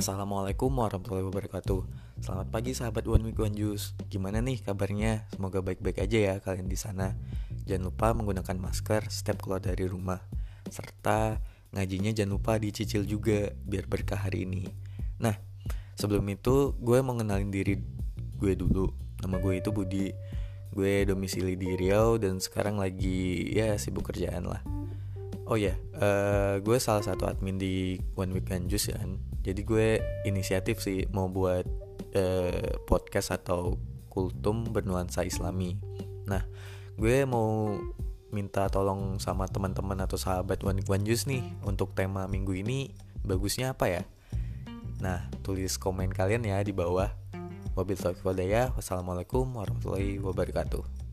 Assalamualaikum warahmatullahi wabarakatuh. Selamat pagi sahabat One Week One Juice. Gimana nih kabarnya? Semoga baik-baik aja ya kalian di sana. Jangan lupa menggunakan masker setiap keluar dari rumah. Serta ngajinya jangan lupa dicicil juga Biar berkah hari ini. Nah, sebelum itu gue mau ngenalin diri gue dulu. Nama gue itu Budi. Gue domisili di Riau dan sekarang lagi ya sibuk kerjaan lah Oh ya, uh, gue salah satu admin di One Weekend Juice ya kan. Jadi gue inisiatif sih mau buat uh, podcast atau kultum bernuansa Islami. Nah, gue mau minta tolong sama teman-teman atau sahabat One Weekend Juice nih untuk tema minggu ini bagusnya apa ya? Nah, tulis komen kalian ya di bawah. Wabillahi Wassalamualaikum warahmatullahi wabarakatuh.